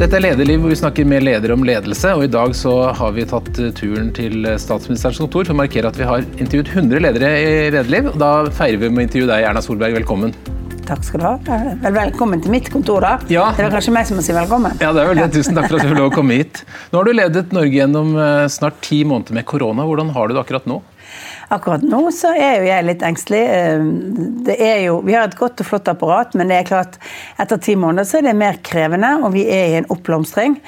Dette er Lederliv, hvor vi snakker med ledere om ledelse. og I dag så har vi tatt turen til statsministerens kontor for å markere at vi har intervjuet 100 ledere i Lederliv. og Da feirer vi med å intervjue deg, Erna Solberg. Velkommen. Takk skal du ha. Vel, velkommen til mitt kontor, da. Ja. Det er kanskje meg som må si velkommen. Ja, det er vel det. Tusen takk for at du fikk lov å komme hit. Nå har du ledet Norge gjennom eh, snart ti måneder med korona. Hvordan har du det akkurat nå? Akkurat nå så er jo jeg litt engstelig. Eh, det er jo, vi har et godt og flott apparat, men det er klart etter ti måneder så er det mer krevende, og vi er i en oppblomstring.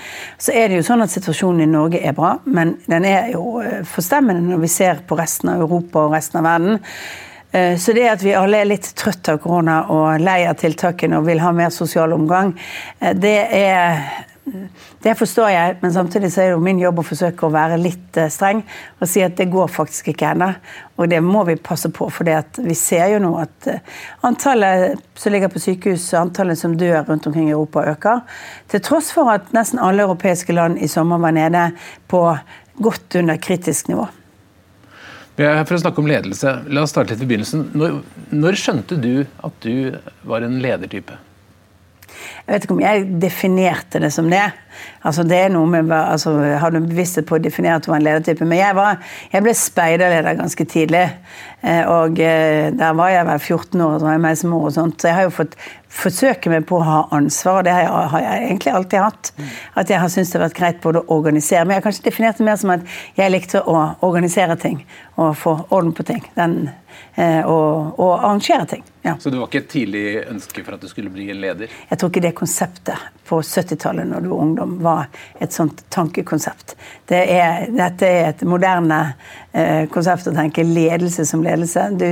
Så er det jo sånn at situasjonen i Norge er bra, men den er jo eh, forstemmende når vi ser på resten av Europa og resten av verden. Eh, så det at vi alle er litt trøtt av korona og lei av tiltakene og vil ha mer sosial omgang, det er det forstår jeg, men samtidig så er det jo min jobb å forsøke å være litt eh, streng og si at det går faktisk ikke ennå. Og det må vi passe på, for vi ser jo nå at eh, antallet som ligger på sykehus, antallet som dør rundt omkring i Europa, øker. Til tross for at nesten alle europeiske land i sommer var nede på godt under kritisk nivå. Vi er her for å snakke om ledelse. La oss starte litt ved begynnelsen. Når, når skjønte du at du var en ledertype? Jeg vet ikke om jeg definerte det som det. Altså det er noe med, altså, Har du bevissthet på å definere at du var en ledertype? Men jeg, var, jeg ble speiderleder ganske tidlig. Eh, og eh, der var jeg vel 14 år, og var jeg meg som mor og sånt. Så jeg har jo fått forsøke meg på å ha ansvar, og det har jeg, har jeg egentlig alltid hatt. At jeg har syntes det har vært greit både å organisere Men jeg har kanskje definert det mer som at jeg likte å organisere ting og få orden på ting. Den, og, og, arrangere ting. Ja. Så det var ikke et tidlig ønske for at du skulle bli en leder? Jeg tror ikke det konseptet på 70-tallet når du var ungdom var et sånt tankekonsept. Det er, dette er et moderne eh, konsept å tenke ledelse som ledelse. Du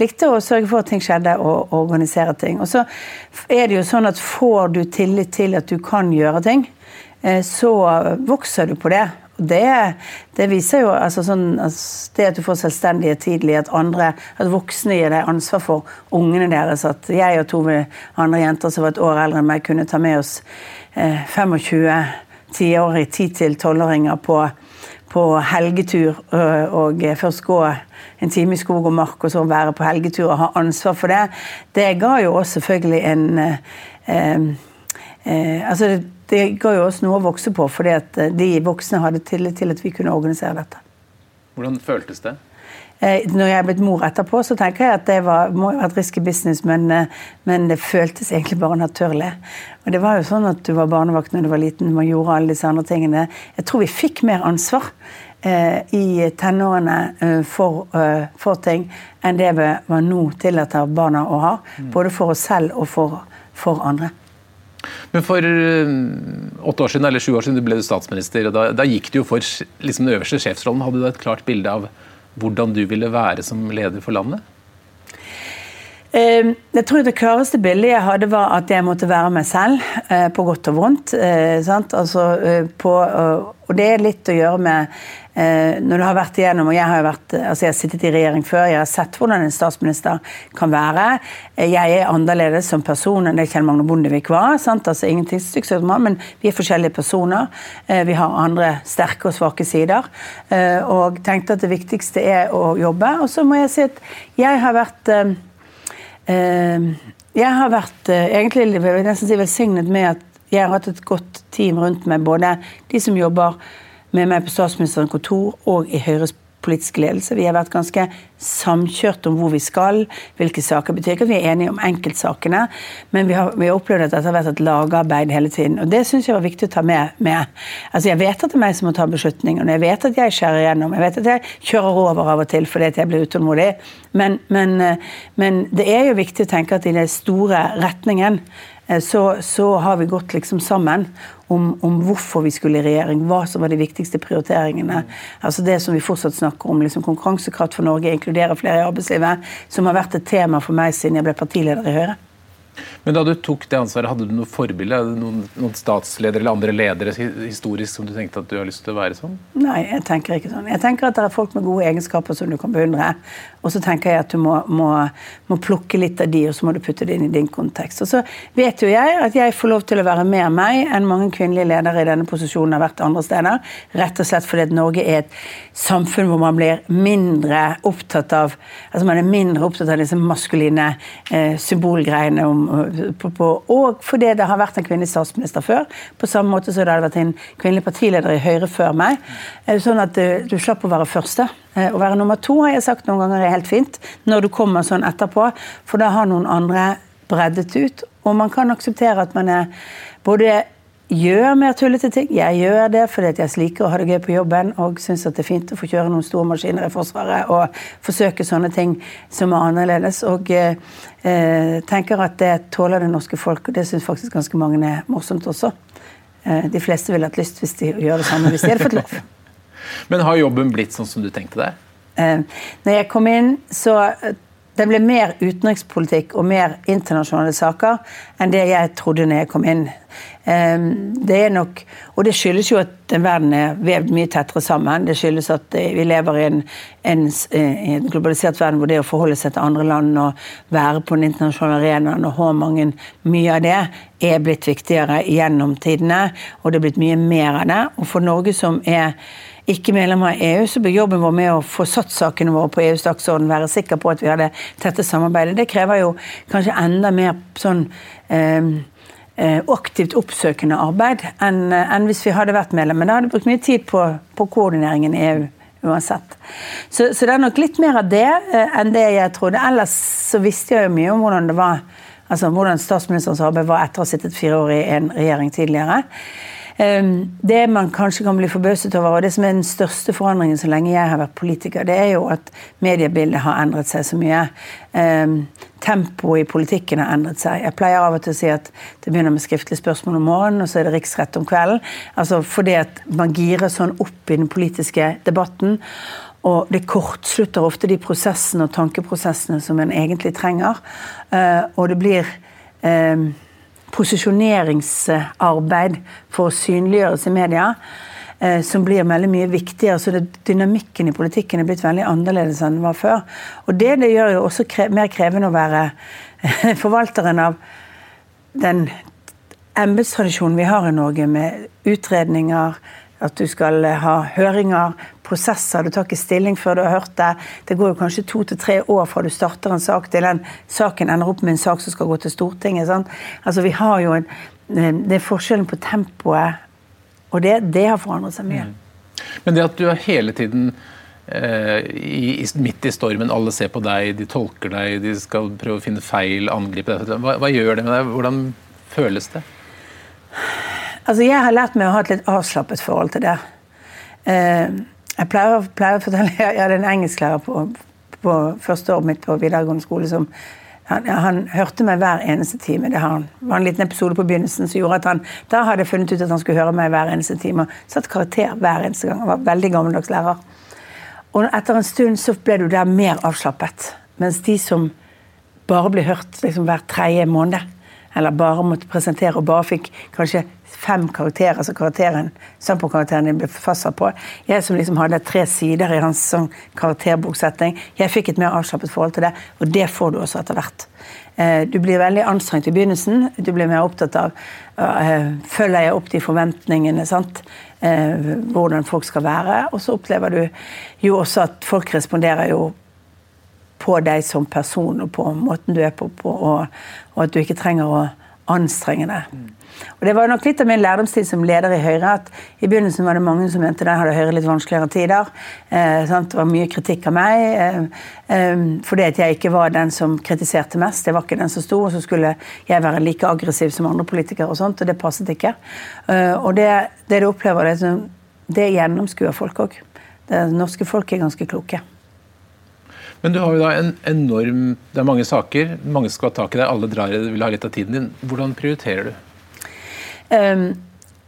likte å sørge for at ting skjedde og, og organisere ting. Og så er det jo sånn at får du tillit til at du kan gjøre ting, eh, så vokser du på det. Det, det, viser jo altså sånn, altså det at du får selvstendighet tidlig, at, andre, at voksne gir deg ansvar for ungene deres. At jeg og to andre jenter som var et år eldre enn meg, kunne ta med oss eh, 25 tiårige 10-12-åringer på, på helgetur og først gå en time i skog og mark og så være på helgetur og ha ansvar for det, det ga jo også selvfølgelig en eh, eh, eh altså det, ga jo oss noe å vokse på, fordi at eh, de voksne hadde tillit til at vi kunne organisere dette. Hvordan føltes det? Eh, når jeg er blitt mor etterpå, så tenker jeg at det var, må ha vært risky business, men, eh, men, det føltes egentlig bare naturlig. Og Det var jo sånn at du var barnevakt når du var liten, man gjorde alle disse andre tingene. Jeg tror vi fikk mer ansvar eh, i tenårene eh, for, eh, for, ting enn det vi var nå tillater barna å ha. Mm. Både for oss selv og for, for andre. Men For uh, åtte år siden eller sju år siden du ble statsminister, og da, da gikk du jo for liksom, den øverste sjefsrollen. Hadde du et klart bilde av hvordan du ville være som leder for landet? Ehm, jeg tror Det klareste bildet jeg hadde, var at jeg måtte være meg selv, eh, på godt og vondt. sant? altså, eh, på, og det er litt å gjøre med Når du har vært igjennom og Jeg har vært, altså jeg har sittet i regjering før, jeg har sett hvordan en statsminister kan være. Jeg er annerledes som person enn det Kjell Magne Bondevik var. Sant? altså Ingenting men vi er forskjellige personer. Vi har andre sterke og svake sider. Og tenkte at det viktigste er å jobbe. Og så må jeg si at jeg har vært Eh, jeg har vært eh, egentlig jeg vil nesten si velsignet med at jeg har hatt et godt team rundt meg. Både de som jobber med meg på statsministerens kontor og i Høyres politisk ledelse. Vi har vært ganske samkjørt om hvor vi skal, hvilke saker. betyr ikke at vi er enige om enkeltsakene, men vi har, vi har opplevd at dette har vært et lagarbeid hele tiden. Og det syns jeg var viktig å ta med. med. Altså Jeg vet at det er meg som må ta beslutninger, jeg vet at jeg skjærer igjennom. Jeg vet at jeg kjører over av og til fordi jeg blir utålmodig. Men, men, men det er jo viktig å tenke at i den store retningen Eh, så, så, har vi gått liksom sammen om, om, hvorfor vi skulle i regjering, hva som var de viktigste prioriteringene. Altså Det som vi fortsatt snakker om, liksom konkurransekraft for Norge, inkludere flere i arbeidslivet, som har vært et tema for meg siden jeg ble partileder i Høyre. Men da du tok det ansvaret, hadde du noe forbilde? Noen, noen statsledere eller andre ledere historisk som du tenkte at du har lyst til å være sånn? Nei, jeg tenker ikke sånn. Jeg tenker at det er folk med gode egenskaper som du kan beundre. Og så tenker jeg at du må, må, må, plukke litt av de, og så må du putte det inn i din kontekst. Og så vet jo jeg at jeg får lov til å være mer meg enn mange kvinnelige ledere i denne posisjonen har vært andre steder. Rett og slett fordi at Norge er et samfunn hvor man blir mindre opptatt av altså man er mindre opptatt av disse maskuline eh, symbolgreiene om på, på, og fordi det har vært en kvinnelig statsminister før. På samme måte som det hadde vært en kvinnelig partileder i Høyre før meg. Sånn at du, du slapp å være første. Å være nummer to har jeg sagt noen ganger er helt fint, når du kommer sånn etterpå. For da har noen andre breddet ut. Og man kan akseptere at man er både gjør mer tullete ting. Jeg gjør det fordi jeg liker å ha det gøy på jobben og syns det er fint å få kjøre noen store maskiner i Forsvaret og forsøke sånne ting som er annerledes. Og eh, eh tenker at det tåler det norske folk, og det syns faktisk ganske mange er morsomt også. Eh, de fleste ville hatt lyst hvis de gjør det samme hvis de hadde fått lov. Men har jobben blitt sånn som du tenkte deg? Eh, når jeg kom inn, så det ble mer utenrikspolitikk og mer internasjonale saker enn det jeg trodde når jeg kom inn. Ehm, det er nok, og det skyldes jo at verden er vevd mye tettere sammen. Det skyldes at vi lever i en, en, en globalisert verden hvor det å forholde seg til andre land og være på den internasjonale arenaen og ha mange, mye av det er blitt viktigere gjennom tidene. Og det er blitt mye mer av det. Og for Norge som er ikke medlemmer av EU, så blir jobben vår med å få satt sakene våre på EUs dagsorden, være sikker på at vi har det tette samarbeidet. Det krever jo kanskje enda mer sånn eh, eh aktivt oppsøkende arbeid enn, enn hvis vi hadde vært medlem. Men da hadde vi brukt mye tid på, på koordineringen i EU uansett. Så, så, det er nok litt mer av det eh, enn det jeg trodde. Ellers så visste jeg jo mye om hvordan det var, altså hvordan statsministerens arbeid var etter å ha sittet fire år i en regjering tidligere. Ehm, det man kanskje kan bli forbauset over, og det som er den største forandringen så lenge jeg har vært politiker, det er jo at mediebildet har endret seg så mye. Ehm, tempoet i politikken har endret seg. Jeg pleier av og til å si at det begynner med skriftlige spørsmål om morgenen, og så er det riksrett om kvelden. Altså fordi at man girer sånn opp i den politiske debatten. Og det kortslutter ofte de prosessene og tankeprosessene som en egentlig trenger. Ehm, og det blir posisjoneringsarbeid for å synliggjøres i media, eh, som blir veldig mye viktigere. Så det, dynamikken i politikken er blitt veldig annerledes enn den var før. Og det, det gjør jo også kre mer krevende å være forvalteren av den embetstradisjonen vi har i Norge, med utredninger, at du skal ha høringer, prosesser. Du tar ikke stilling før du har hørt det. Det går jo kanskje to til tre år fra du starter en sak til den saken ender opp med en sak som skal gå til Stortinget. Sant? Altså vi har jo en, Det er forskjellen på tempoet, og det, det har forandret seg mye. Mm. Men det at du hele tiden eh, i, midt i stormen, alle ser på deg, de tolker deg, de skal prøve å finne feil, angripe deg. Hva, hva gjør det med deg? Hvordan føles det? Altså, Jeg har lært meg å ha et litt avslappet forhold til det. Eh, jeg pleier, pleier, å fortelle Jeg hadde en engelsklærer på, på første året mitt på videregående skole som han, han, hørte meg hver eneste time. Det var en liten episode på begynnelsen som gjorde at han da hadde jeg funnet ut at han skulle høre meg hver eneste time. og Satt karakter hver eneste gang. Han var veldig gammeldags lærer. Og etter en stund så ble du der mer avslappet. Mens de som bare ble hørt liksom hver tredje måned, eller bare måtte presentere og bare fikk kanskje fem karakterer, altså karakteren, standpunktkarakteren din ble fastsatt på. Jeg som liksom hadde tre sider i hans sånn karakterboksetting, jeg fikk et mer avslappet forhold til det, og det får du også etter hvert. Eh, du blir veldig anstrengt i begynnelsen. Du blir mer opptatt av uh, Følger jeg opp de forventningene? sant? Uh, hvordan folk skal være. Og så opplever du jo også at folk responderer jo på deg som person og på måten du er på, på og, og at du ikke trenger å anstrenge deg. Og Det var nok litt av min lærdomstid som leder i Høyre. at I begynnelsen var det mange som mente der hadde Høyre litt vanskeligere tider. Eh, det var mye kritikk av meg eh, eh, fordi at jeg ikke var den som kritiserte mest. Jeg var ikke den som sto, og så skulle jeg være like aggressiv som andre politikere, og sånt, og det passet ikke. Eh, og det, det du opplever, det, det gjennomskuer folk òg. Det norske folk er ganske kloke. Men du har jo da en enorm Det er mange saker, mange skal ha tak i deg, alle drar i det, vil ha litt av tiden din. Hvordan prioriterer du? Um,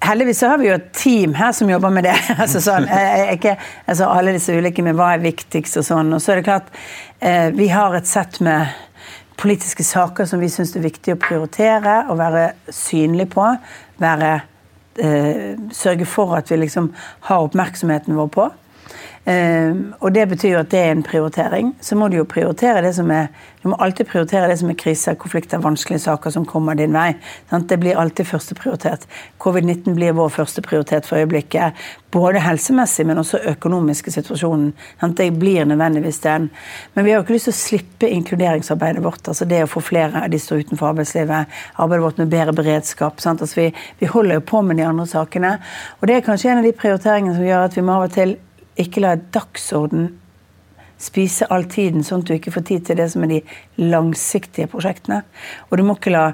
heldigvis så har vi jo et team her som jobber med det. altså sånn, ikke, altså Alle disse ulike med hva er viktigst og sånn. Og så er det klart, uh, vi har et sett med politiske saker som vi syns er viktig å prioritere og være synlig på. Være, uh, sørge for at vi liksom har oppmerksomheten vår på. Uh, og det betyr jo at det er en prioritering. Så må du jo prioritere det som er Du må alltid prioritere det som er kriser, konflikter, vanskelige saker som kommer din vei. Sant? Det blir alltid førsteprioritet. Covid-19 blir vår førsteprioritet for øyeblikket. Både helsemessig, men også økonomiske situasjonen. Sant? Det blir nødvendigvis den. Men vi har jo ikke lyst til å slippe inkluderingsarbeidet vårt. altså Det å få flere av de står utenfor arbeidslivet. Arbeidet vårt med bedre beredskap. Altså vi, vi holder jo på med de andre sakene. Og det er kanskje en av de prioriteringene som gjør at vi må av og til ikke la dagsorden spise all tiden, sånn at du ikke får tid til det som er de langsiktige prosjektene. Og du må ikke la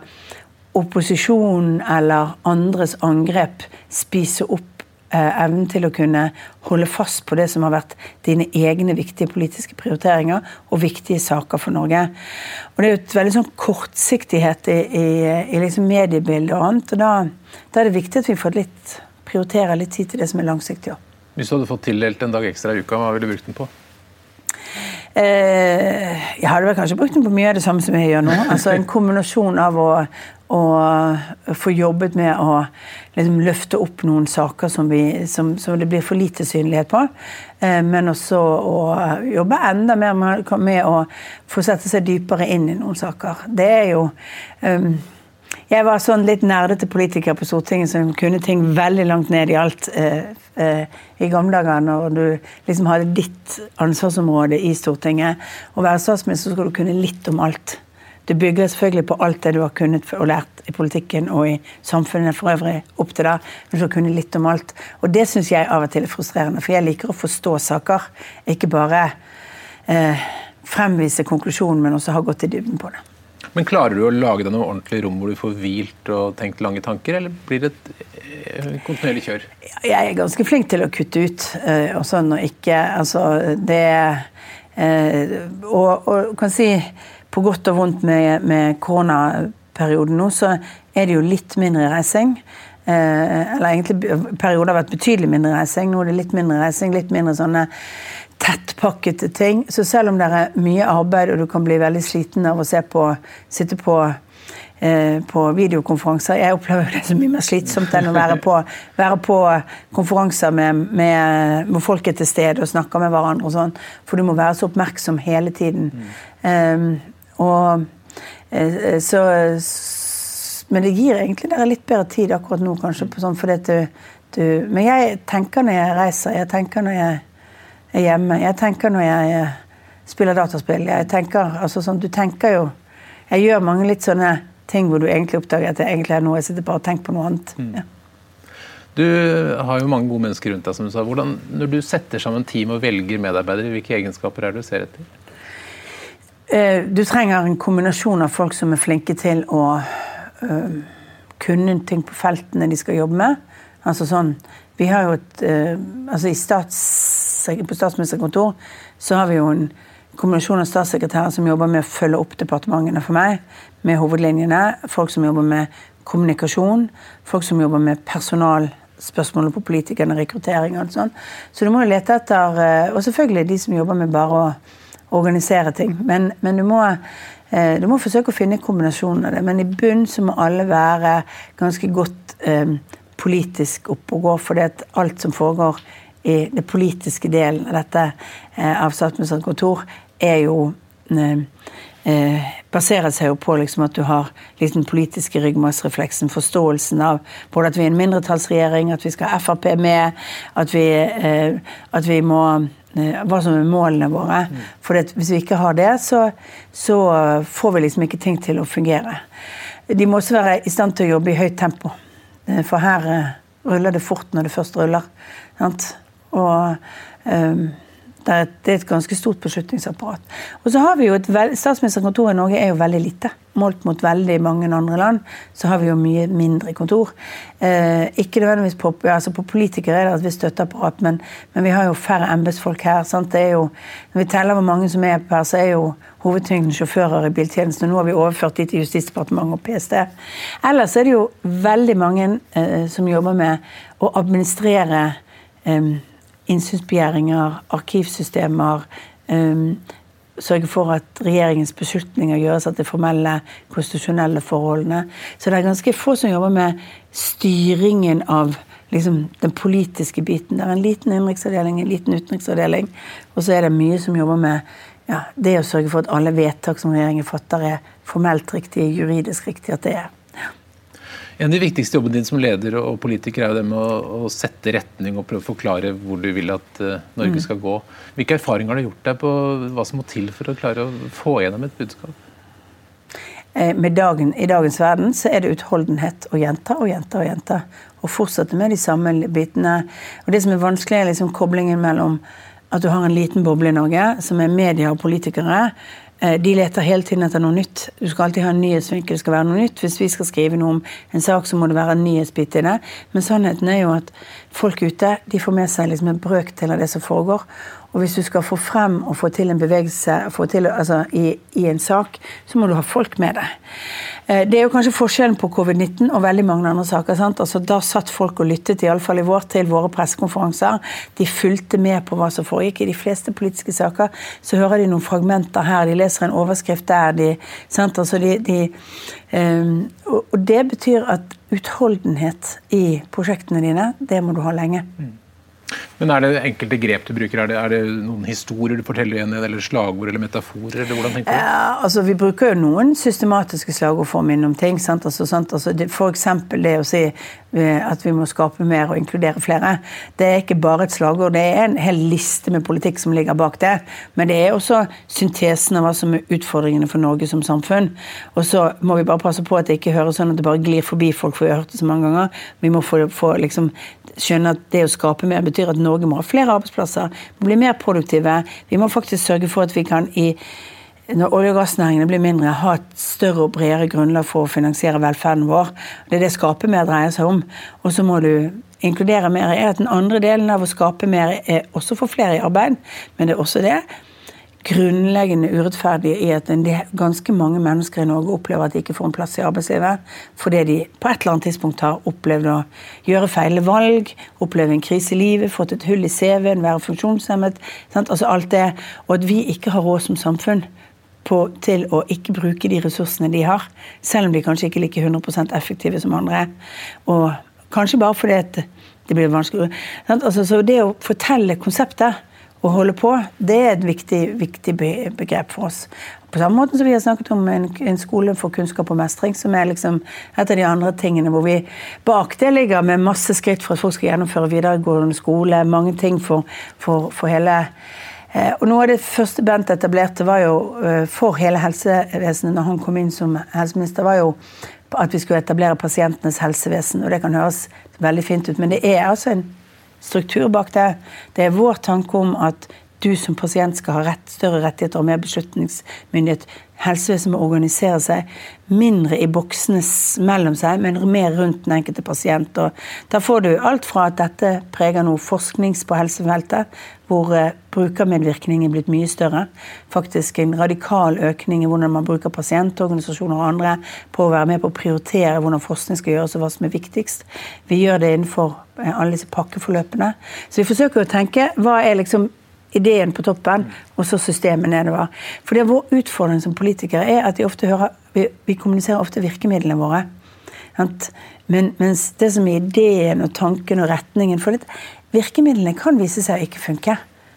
opposisjonen eller andres angrep spise opp eh, evnen til å kunne holde fast på det som har vært dine egne viktige politiske prioriteringer og viktige saker for Norge. Og Det er jo et veldig sånn kortsiktighet i, i, i liksom mediebildet og annet. og da, da, er det viktig at vi får litt, prioriterer litt tid til det som er langsiktig. Også. Hvis du hadde fått tildelt en dag ekstra i uka, hva ville du brukt den på? Eh, jeg hadde vel kanskje brukt den på mye av det samme som jeg gjør nå. Altså En kombinasjon av å, å få jobbet med å liksom, løfte opp noen saker som, vi, som, som, det blir for lite synlighet på. Eh, men også å jobbe enda mer med, med, å få sette seg dypere inn i noen saker. Det er jo um, jeg var sånn litt nerdete politiker på Stortinget som kunne ting veldig langt ned i alt eh, eh, i gamle dager, når du liksom hadde ditt ansvarsområde i Stortinget. Å være statsminister så skal du kunne litt om alt. Det bygger selvfølgelig på alt det du har kunnet og lært i politikken og i samfunnet for øvrig opp til da. Du skal kunne litt om alt. Og det syns jeg av og til er frustrerende, for jeg liker å forstå saker. Ikke bare eh, fremvise konklusjonen, men også ha gått i dybden på det. Men klarer du å lage deg noe ordentlig rom hvor du får hvilt og tenkt lange tanker, eller blir det et eh, kontinuerlig kjør? Jeg er ganske flink til å kutte ut og sånn, og ikke Altså, det uh, og, og, kan si på godt og vondt med, med koronaperioden nå, så er det jo litt mindre reising. Uh, eller egentlig perioder har vært betydelig mindre reising. Nå er det litt mindre reising, litt mindre sånne tettpakkete ting. Så selv om det er mye arbeid, og du kan bli veldig sliten av å på, sitte på, eh, på videokonferanser Jeg opplever det så mye mer slitsomt enn å være på, være på konferanser med, med, hvor folk er til stede og snakker med hverandre og sånn. For du må være så oppmerksom hele tiden. Mm. Um, og eh, så Men det gir egentlig dere litt bedre tid akkurat nå, kanskje, sånn du, du Men jeg tenker når jeg reiser, jeg tenker når jeg er hjemme. Jeg tenker når jeg eh, spiller dataspill. Jeg tenker, altså sånn, du tenker jo Jeg gjør mange litt sånne ting hvor du egentlig oppdager at det egentlig er noe jeg sitter bare og tenker på noe annet. Mm. Ja. Du har jo mange gode mennesker rundt deg. som du sa. Hvordan, når du setter sammen team og velger medarbeidere, hvilke egenskaper er det du ser etter? Eh, du trenger en kombinasjon av folk som er flinke til å øh, kunne ting på feltene de skal jobbe med. Altså sånn, Vi har jo et øh, altså I stats på statsministerkontor så har vi jo en kombinasjon av statssekretærer som jobber med å følge opp departementene for meg, med hovedlinjene. Folk som jobber med kommunikasjon, folk som jobber med personalspørsmål på politikerne, rekruttering og alt sånt. Så du må jo lete etter eh, Og selvfølgelig de som jobber med bare å organisere ting. Men, men du, må, eh, du må forsøke å finne kombinasjonen av det. Men i bunn så må alle være ganske godt eh, politisk oppe og gå, fordi at alt som foregår i det politiske delen av dette eh, av statsministerens kontor, er jo eh, eh, baserer seg jo på liksom at du har liksom den politiske ryggmargsrefleksen, forståelsen av både at vi er en mindretallsregjering, at vi skal ha Frp med, at vi, eh, at vi må eh, hva som er målene våre. Mm. For hvis vi ikke har det, så, så, får vi liksom ikke ting til å fungere. De må også være i stand til å jobbe i høyt tempo. For her ruller det fort når det først ruller. Sant? Og um, det er, et, det er, et, ganske stort beslutningsapparat. Og så har vi jo et Statsministerkontoret i Norge er jo veldig lite. Målt mot veldig mange andre land, så har vi jo mye mindre kontor. Eh, ikke nødvendigvis på, altså på politikere er det et visst støtteapparat, men, men, vi har jo færre embetsfolk her. Sant? Det er jo, når vi teller hvor mange som er her, så er jo hovedtyngden sjåfører i biltjenesten. Nå har vi overført de til Justisdepartementet og PST. Ellers er det jo veldig mange eh, som jobber med å administrere eh, innsynsbegjæringer, arkivsystemer. Um, sørge for at regjeringens beslutninger gjøres etter formelle, konstitusjonelle forholdene. Så det er ganske få som jobber med styringen av liksom, den politiske biten. Det er en liten innenriksavdeling, en liten utenriksavdeling, og så er det mye som jobber med ja, det å sørge for at alle vedtak som regjeringen fatter, er formelt riktig, juridisk riktig. at det er. En av de viktigste jobbene din som leder og politiker er jo det med å, å sette retning og prøve å forklare hvor du vil at uh, Norge mm. skal gå. Hvilke erfaringer har du gjort deg på hva som må til for å klare å få gjennom et budskap? Eh, dagen, I dagens verden så er det utholdenhet å gjenta og gjenta og gjenta. Og fortsette med de samme bitene. Og Det som er vanskelig, er liksom koblingen mellom at du har en liten boble i Norge, som er media og politikere, de leter hele tiden etter noe nytt. Du skal alltid ha en nyhetsvinkel. Det skal være noe nytt. Hvis vi skal skrive noe om en sak, så må det være en nyhetsbit i det. Men sannheten er jo at folk ute de får med seg liksom en brøkdel av det som foregår. Og hvis du skal få frem og få til en bevegelse til, altså, i, i, en sak, så må du ha folk med deg. Eh, det er jo kanskje forskjellen på covid-19 og veldig mange andre saker. Altså, da satt folk og lyttet, iallfall i vår til våre pressekonferanser. De fulgte med på hva som foregikk. I de fleste politiske saker så hører de noen fragmenter her, de leser en overskrift der. De, altså, de, de, um, og det betyr at utholdenhet i prosjektene dine, det må du ha lenge. Mm. Men Er det enkelte grep du bruker? Er det, er det noen historier du forteller igjen, eller slagord eller metaforer? eller hvordan tenker du? Ja, altså Vi bruker jo noen systematiske slagord for å minne om ting. sant? Altså, sant? Altså, det, for eksempel det å si at vi må skape mer og inkludere flere. Det er ikke bare et slagord, det er en hel liste med politikk som ligger bak det. Men det er også syntesen av hva som er utfordringene for Norge som samfunn. Og så må vi bare passe på at det ikke høres sånn at det bare glir forbi folk, for vi har hørt det så mange ganger. Vi må få, få liksom, skjønne at det å skape mer betyr at Norge må ha flere arbeidsplasser, bli mer produktive. Vi må faktisk sørge for at vi kan i når olje- og gassnæringene blir mindre, ha et større og bredere grunnlag for å finansiere velferden vår. Det er det skape mer dreier seg om. Og så må du inkludere mer. er at Den andre delen av å skape mer er også få flere i arbeid, men det er også det grunnleggende urettferdige i at ganske mange mennesker i Norge opplever at de ikke får en plass i arbeidslivet fordi de på et eller annet tidspunkt har opplevd å gjøre feil valg, oppleve en krise i livet, fått et hull i CV-en, være funksjonshemmet. Sant? Altså alt det. Og at vi ikke har råd som samfunn på, til å ikke bruke de ressursene de har, selv om de kanskje ikke er like 100% effektive som andre. Og kanskje bare fordi det blir vanskelig. Altså, så det å fortelle konseptet og holde på, det er et viktig, viktig begrep for oss. På samme måte som vi har snakket om en, en, skole for kunnskap og mestring, som er liksom et av de andre tingene hvor vi bak det ligger med masse skritt for at folk skal gjennomføre videregående skole, mange ting for, for, for hele og Noe av det første Bent etablerte var jo eh, for hele helsevesenet når han kom inn som helseminister, var jo at vi skulle etablere pasientenes helsevesen. og Det kan høres veldig fint ut, men det er altså en struktur bak det. Det er vår tanke om at du som pasient skal ha rett, større rettigheter og mer beslutningsmyndighet. Helsevesenet må organisere seg mindre i boksene mellom seg, men mer rundt den enkelte pasient. Og da får du alt fra at dette preger noe forsknings på helsefeltet, hvor eh, brukermedvirkning er blitt mye større. Faktisk en radikal økning i hvordan man bruker pasientorganisasjoner og andre på å være med på å prioritere hvordan forskning skal gjøres og hva som er viktigst. Vi gjør det innenfor eh, alle disse pakkeforløpene. Så vi forsøker å tenke hva er liksom ideen på toppen, og så systemet nedover. For det er Vår utfordring som politikere er at vi ofte hører, vi, vi kommuniserer ofte virkemidlene våre. Men, mens det som er ideen og tanken og retningen for det, Virkemidlene kan vise seg å ikke funke.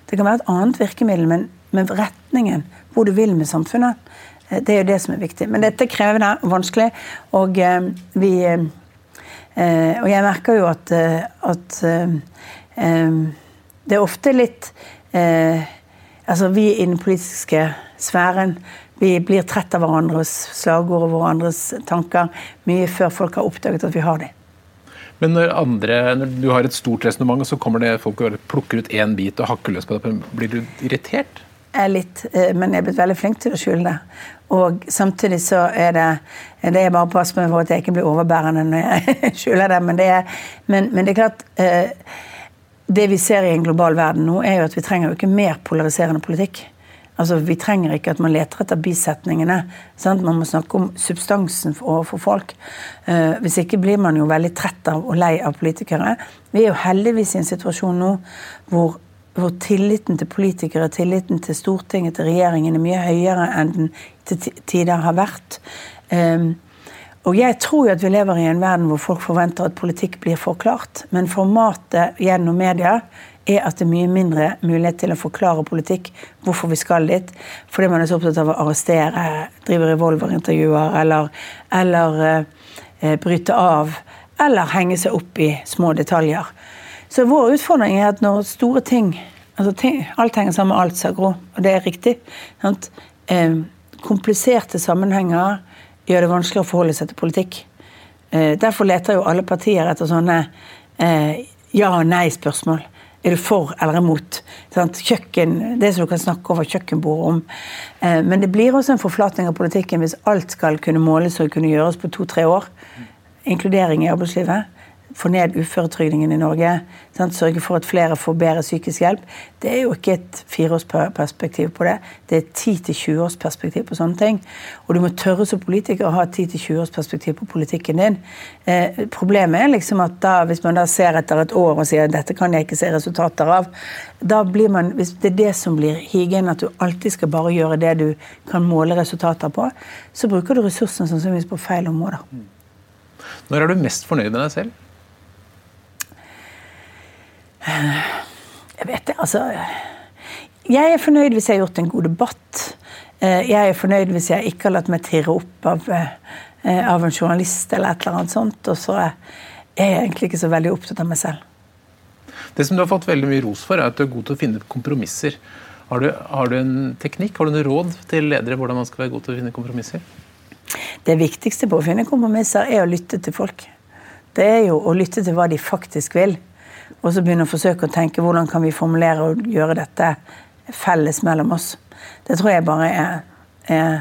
Det kan være et annet virkemiddel, men, men retningen, hvor du vil med samfunnet, eh, det er jo det som er viktig. Men dette er krevende og vanskelig, og eh, vi eh, Og jeg merker jo at, at det er ofte litt eh, altså Vi i den politiske sfæren vi blir trett av hverandres slagord og hverandres tanker mye før folk har oppdaget at vi har dem. Men når, andre, når du har et stort resonnement, så kommer det folk og plukker ut én bit og hakker løs på det, blir du irritert? Jeg er litt, eh, men jeg er blitt veldig flink til å skjule det. Og samtidig så er det Det er bare å passe meg for at jeg ikke blir overbærende når jeg skjuler det. Men det er, men, men det er klart eh, det vi ser i en global verden nå, er jo at vi trenger jo ikke mer polariserende politikk. Altså, Vi trenger ikke at man leter etter bisetningene. Sant? Man må snakke om substansen overfor folk. Uh, hvis ikke blir man jo veldig trett av og lei av politikere. Vi er jo heldigvis i en situasjon nå hvor, hvor tilliten til politikere, tilliten til Stortinget, til regjeringen, er mye høyere enn den til tider har vært. Um, og jeg tror jo at vi lever i en verden hvor folk forventer at politikk blir forklart. Men formatet gjennom media er at det er mye mindre mulighet til å forklare politikk, hvorfor vi skal dit. Fordi man er så opptatt av å arrestere, drive revolverintervjuer eller, eller eh, bryte av. Eller henge seg opp i små detaljer. Så vår utfordring er at når store ting altså ting, Alt henger sammen med alt, sa Gro, og det er riktig. Eh, kompliserte sammenhenger gjør det vanskelig å forholde seg til politikk. Eh, derfor leter jo alle partier etter sånne eh, ja- og nei-spørsmål. Er du for eller imot? Kjøkken, det som du kan snakke over kjøkkenbordet om. Eh, men det blir også en forflatning av politikken hvis alt skal kunne måles og kunne gjøres på to-tre år. Inkludering i arbeidslivet få ned uføretrygdingen i Norge, sant? sørge for at flere får bedre psykisk hjelp. Det er jo ikke et fireårsperspektiv på det. Det er et 10-20-årsperspektiv på sånne ting. Og du må tørre som politiker å ha et 10-20-årsperspektiv på politikken din. Eh, problemet er liksom at da, hvis man da ser etter et år og sier dette kan jeg ikke se resultater av, da blir man, hvis det er det som blir higen, at du alltid skal bare gjøre det du kan måle resultater på, så bruker du ressursene sannsynligvis på feil områder. Når er du mest fornøyd med deg selv? Jeg vet det, altså Jeg er fornøyd hvis jeg har gjort en god debatt. Eh, jeg er fornøyd hvis jeg ikke har latt meg tirre opp av, eh, av en journalist eller et eller annet sånt. Og så er jeg egentlig ikke så veldig opptatt av meg selv. Det som du har fått veldig mye ros for, er at du er god til å finne kompromisser. Har du, har du en teknikk, har du noen råd til ledere hvordan man skal være god til å finne kompromisser? Det viktigste på å finne kompromisser er å lytte til folk. Det er jo å lytte til hva de faktisk vil og så begynne å forsøke å tenke hvordan kan vi formulere og gjøre dette felles mellom oss. Det tror jeg bare er, er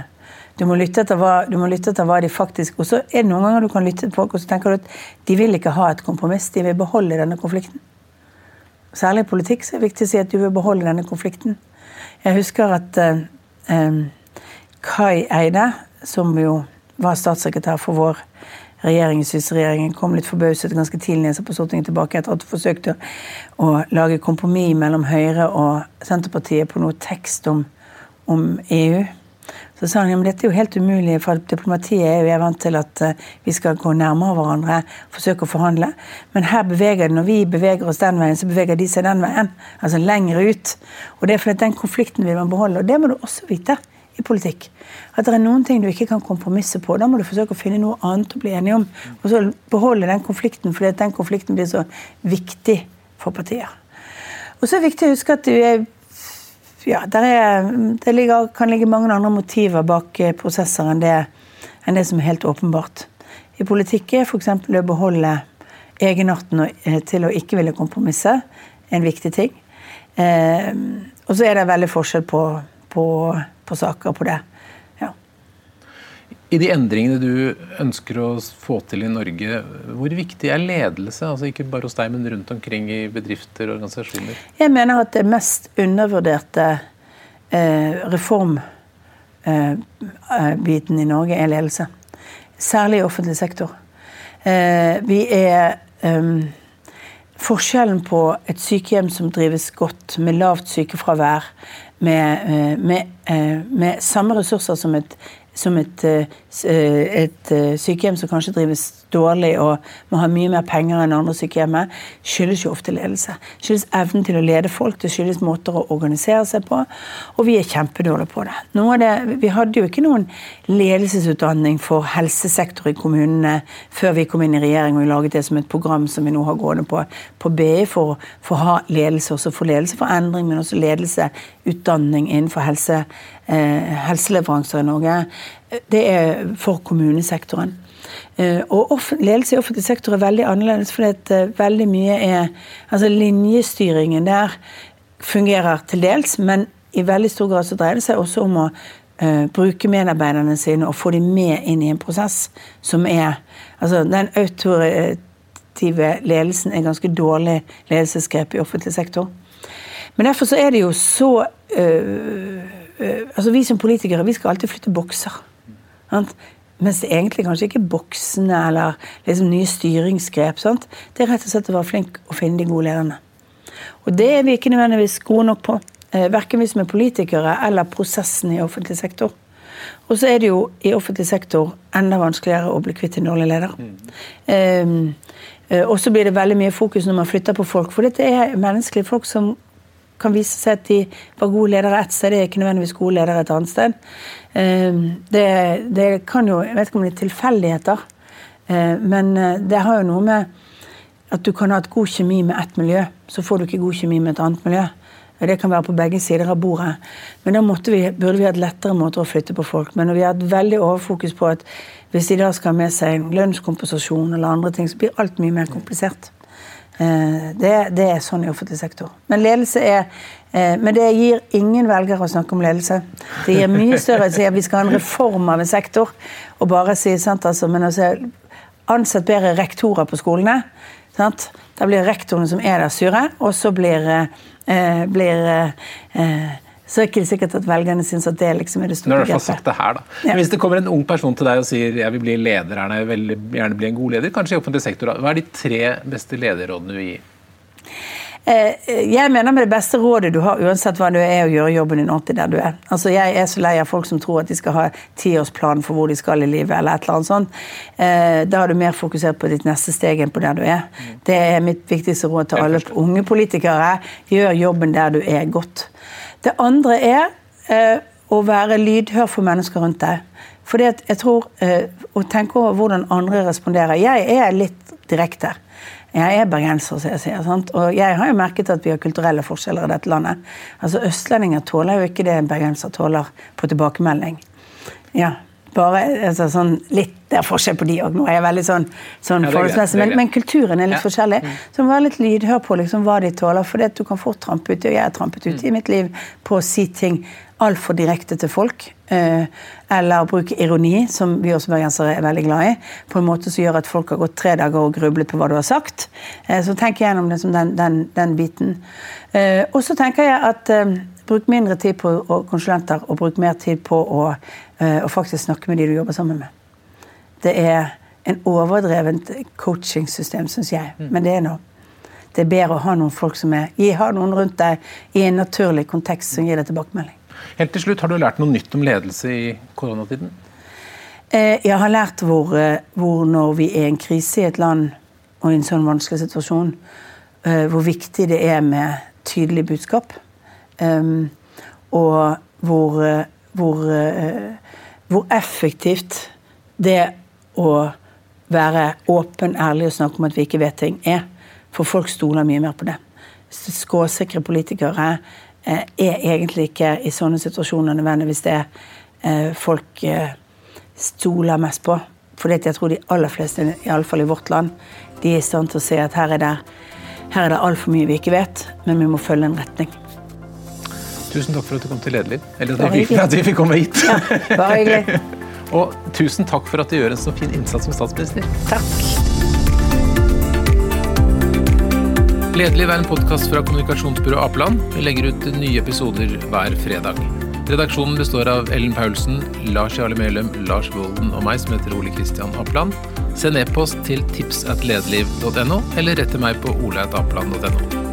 du må, lytte etter hva, du må lytte etter hva de faktisk Og så er det noen ganger du kan lytte til folk og så tenker du at de vil ikke ha et kompromiss, de vil beholde denne konflikten. Særlig i politikk så er det viktig å si at du vil beholde denne konflikten. Jeg husker at eh, eh Kai Eide, som jo var statssekretær for vår regjeringen kom litt forbauset ganske tidlig på Stortinget tilbake etter at de forsøkte å lage kompromiss mellom Høyre og Senterpartiet på noe tekst om, om EU. Så sa han ja, men dette er jo helt umulig, for diplomatiet er jo jeg vant til at uh, vi skal gå nærmere hverandre, forsøke å forhandle. Men her beveger det, når vi beveger oss den veien, så beveger de seg den veien. Altså lenger ut. Og det er fordi den konflikten vil man beholde. Og det må du også vite i politikk. At det er noen ting du ikke kan kompromisse på. Da må du forsøke å finne noe annet å bli enig om. Og så beholde den konflikten, fordi den konflikten blir så viktig for partier. Og så er det viktig å huske at du er ja, er, det ligger, kan ligge mange andre motiver bak eh, prosesser enn det, enn det som er helt åpenbart. I politikk er f.eks. å beholde egenarten eh, til å ikke ville kompromisse en viktig ting. Eh, og så er det veldig forskjell på, på på saker på det. Ja. I de endringene du ønsker å få til i Norge, hvor viktig er ledelse? Altså Ikke bare hos deg, men rundt omkring i bedrifter og organisasjoner? Jeg mener at det mest undervurderte eh, reformbiten eh, i Norge er ledelse. Særlig i offentlig sektor. Eh, vi er um, Forskjellen på et sykehjem som drives godt, med lavt sykefravær, med, eh, med, eh, med samme ressurser som et, som et, eh, et, sykehjem som kanskje drives dårlig og må ha mye mer penger enn andre sykehjemmet, skyldes jo ofte ledelse. Skyldes evnen til å lede folk, det skyldes måter å organisere seg på. Og vi er kjempedårlige på det. det. Vi hadde jo ikke noen ledelsesutdanning for helsesektor i kommunene før vi kom inn i regjering og laget det som et program som vi nå har gående på på BI for, for å ha ledelse, også for ledelse for endring, men også ledelse, utdanning innenfor helse, eh, helseleveranser i Norge. Det er for kommunesektoren. Eh, og ledelse i offentlig sektor er veldig annerledes, fordi eh, veldig mye er Altså linjestyringen der fungerer til dels, men i veldig stor grad så dreier det seg også om å uh, bruke medarbeiderne sine og få dem med inn i en prosess som er Altså den autoritative ledelsen er ganske dårlig ledelsesgrep i offentlig sektor. Men derfor så er det jo så uh, uh, Altså vi som politikere, vi skal alltid flytte bokser. Sant? Mens det egentlig kanskje ikke boksene eller liksom nye styringsgrep. Sant? Det er rett og slett å være flink å finne de gode lederne. Og det er vi ikke nødvendigvis gode nok på. Eh, verken vi som er politikere eller prosessen i offentlig sektor. Og så er det jo i offentlig sektor enda vanskeligere å bli kvitt en dårlig leder. Um, og så blir det veldig mye fokus når man flytter på folk, for dette er menneskelige folk som kan vise seg at de var gode ledere ett sted, det er ikke nødvendigvis gode ledere et annet sted. Det, det kan jo Jeg vet ikke om det er tilfeldigheter, men det har jo noe med at du kan ha et god kjemi med ett miljø, så får du ikke god kjemi med et annet miljø. Det kan være på begge sider av bordet. Men da vi, burde vi hatt lettere måter å flytte på folk. Men når vi har hatt veldig overfokus på at hvis de da skal ha med seg lønnskompensasjon eller andre ting, så blir alt mye mer komplisert. Eh, det, det er sånn i offentlig sektor. Men ledelse er eh, men det gir ingen velgere å snakke om ledelse. Det gir mye større å si at vi skal ha en reform av en sektor. og bare si, sant, altså, men altså, Ansett bedre rektorer på skolene. Sant? Da blir rektorene som er der, sure, og så blir, eh, blir eh, så er det ikke sikkert at velgerne syns at det liksom er det store grepet. Sagt det her, da. Ja. Hvis det kommer en ung person til deg og sier jeg vil bli leder, jeg vil gjerne bli en god leder, kanskje i offentlig sektor, hva er de tre beste lederrådene du gir? Eh, jeg mener med det beste rådet du har, uansett hva du er, å gjøre jobben din ordentlig der du er. Altså, Jeg er så lei av folk som tror at de skal ha tiårsplan for hvor de skal i livet, eller et eller annet sånt. Eh, da er du mer fokusert på ditt neste steg enn på der du er. Det er mitt viktigste råd til alle unge politikere. Gjør jobben der du er godt. Det andre er eh, å være lydhør for mennesker rundt deg. Fordi at jeg tror, Å tenke over hvordan andre responderer. Jeg er litt direkte. Jeg er bergenser, som jeg sier. Sant? Og jeg har jo merket at vi har kulturelle forskjeller i dette landet. Altså Østlendinger tåler jo ikke det en bergenser tåler på tilbakemelding. Ja, bare altså, sånn litt Det er forskjell på de òg. Nå er jeg veldig sånn, sånn ja, forholdsmessig, men, men, kulturen er litt ja. forskjellig. Mm. Så må være litt lydhør på liksom, hva de tåler. For du kan fort trampe uti, og jeg har trampet uti mm. i mitt liv på å si ting altfor direkte til folk. Eh, eller bruke ironi, som vi også bergensere er veldig glad i. På en måte som gjør at folk har gått tre dager og grublet på hva du har sagt. Eh, så tenk gjennom den, den, den, biten. Eh, og så tenker jeg at bruk mindre tid på konsulenter og bruk mer tid på å, å faktisk snakke med de du jobber sammen med. Det er en overdrevent coachingsystem, syns jeg. Mm. Men det er noe det er bedre å ha noen folk som er, ha noen rundt deg i en naturlig kontekst som gir deg tilbakemelding. Helt til slutt, Har du lært noe nytt om ledelse i koronatiden? Eh, jeg har lært hvor, eh, hvor, når vi er i en krise i et land og i en sånn vanskelig situasjon, eh, hvor viktig det er med tydelig budskap. Og hvor, hvor, hvor effektivt det å være åpen, ærlig og snakke om at vi ikke vet ting, er. For folk stoler mye mer på det. Skråsikre politikere Eh, er egentlig ikke i sånne situasjoner nødvendigvis det eh, folk eh, stoler mest på. For jeg tror de aller fleste, iallfall i vårt land, de er i stand til å se at her er det, her er det altfor mye vi ikke vet, men vi må følge en retning. Tusen takk for at du kom til Lederliv. Eller at vi, at vi fikk komme hit. Ja, bare hyggelig. Og tusen takk for at du gjør en så fin innsats som statsminister. Takk. Lederliv er en podkast fra kommunikasjonsbyrået Apeland. Vi legger ut nye episoder hver fredag. Redaksjonen består av Ellen Paulsen, Lars Jarle Melum, Lars Volden og meg, som heter Ole Kristian Apeland. Send e-post til tipsatlederliv.no, eller rett til meg på oleatapeland.no.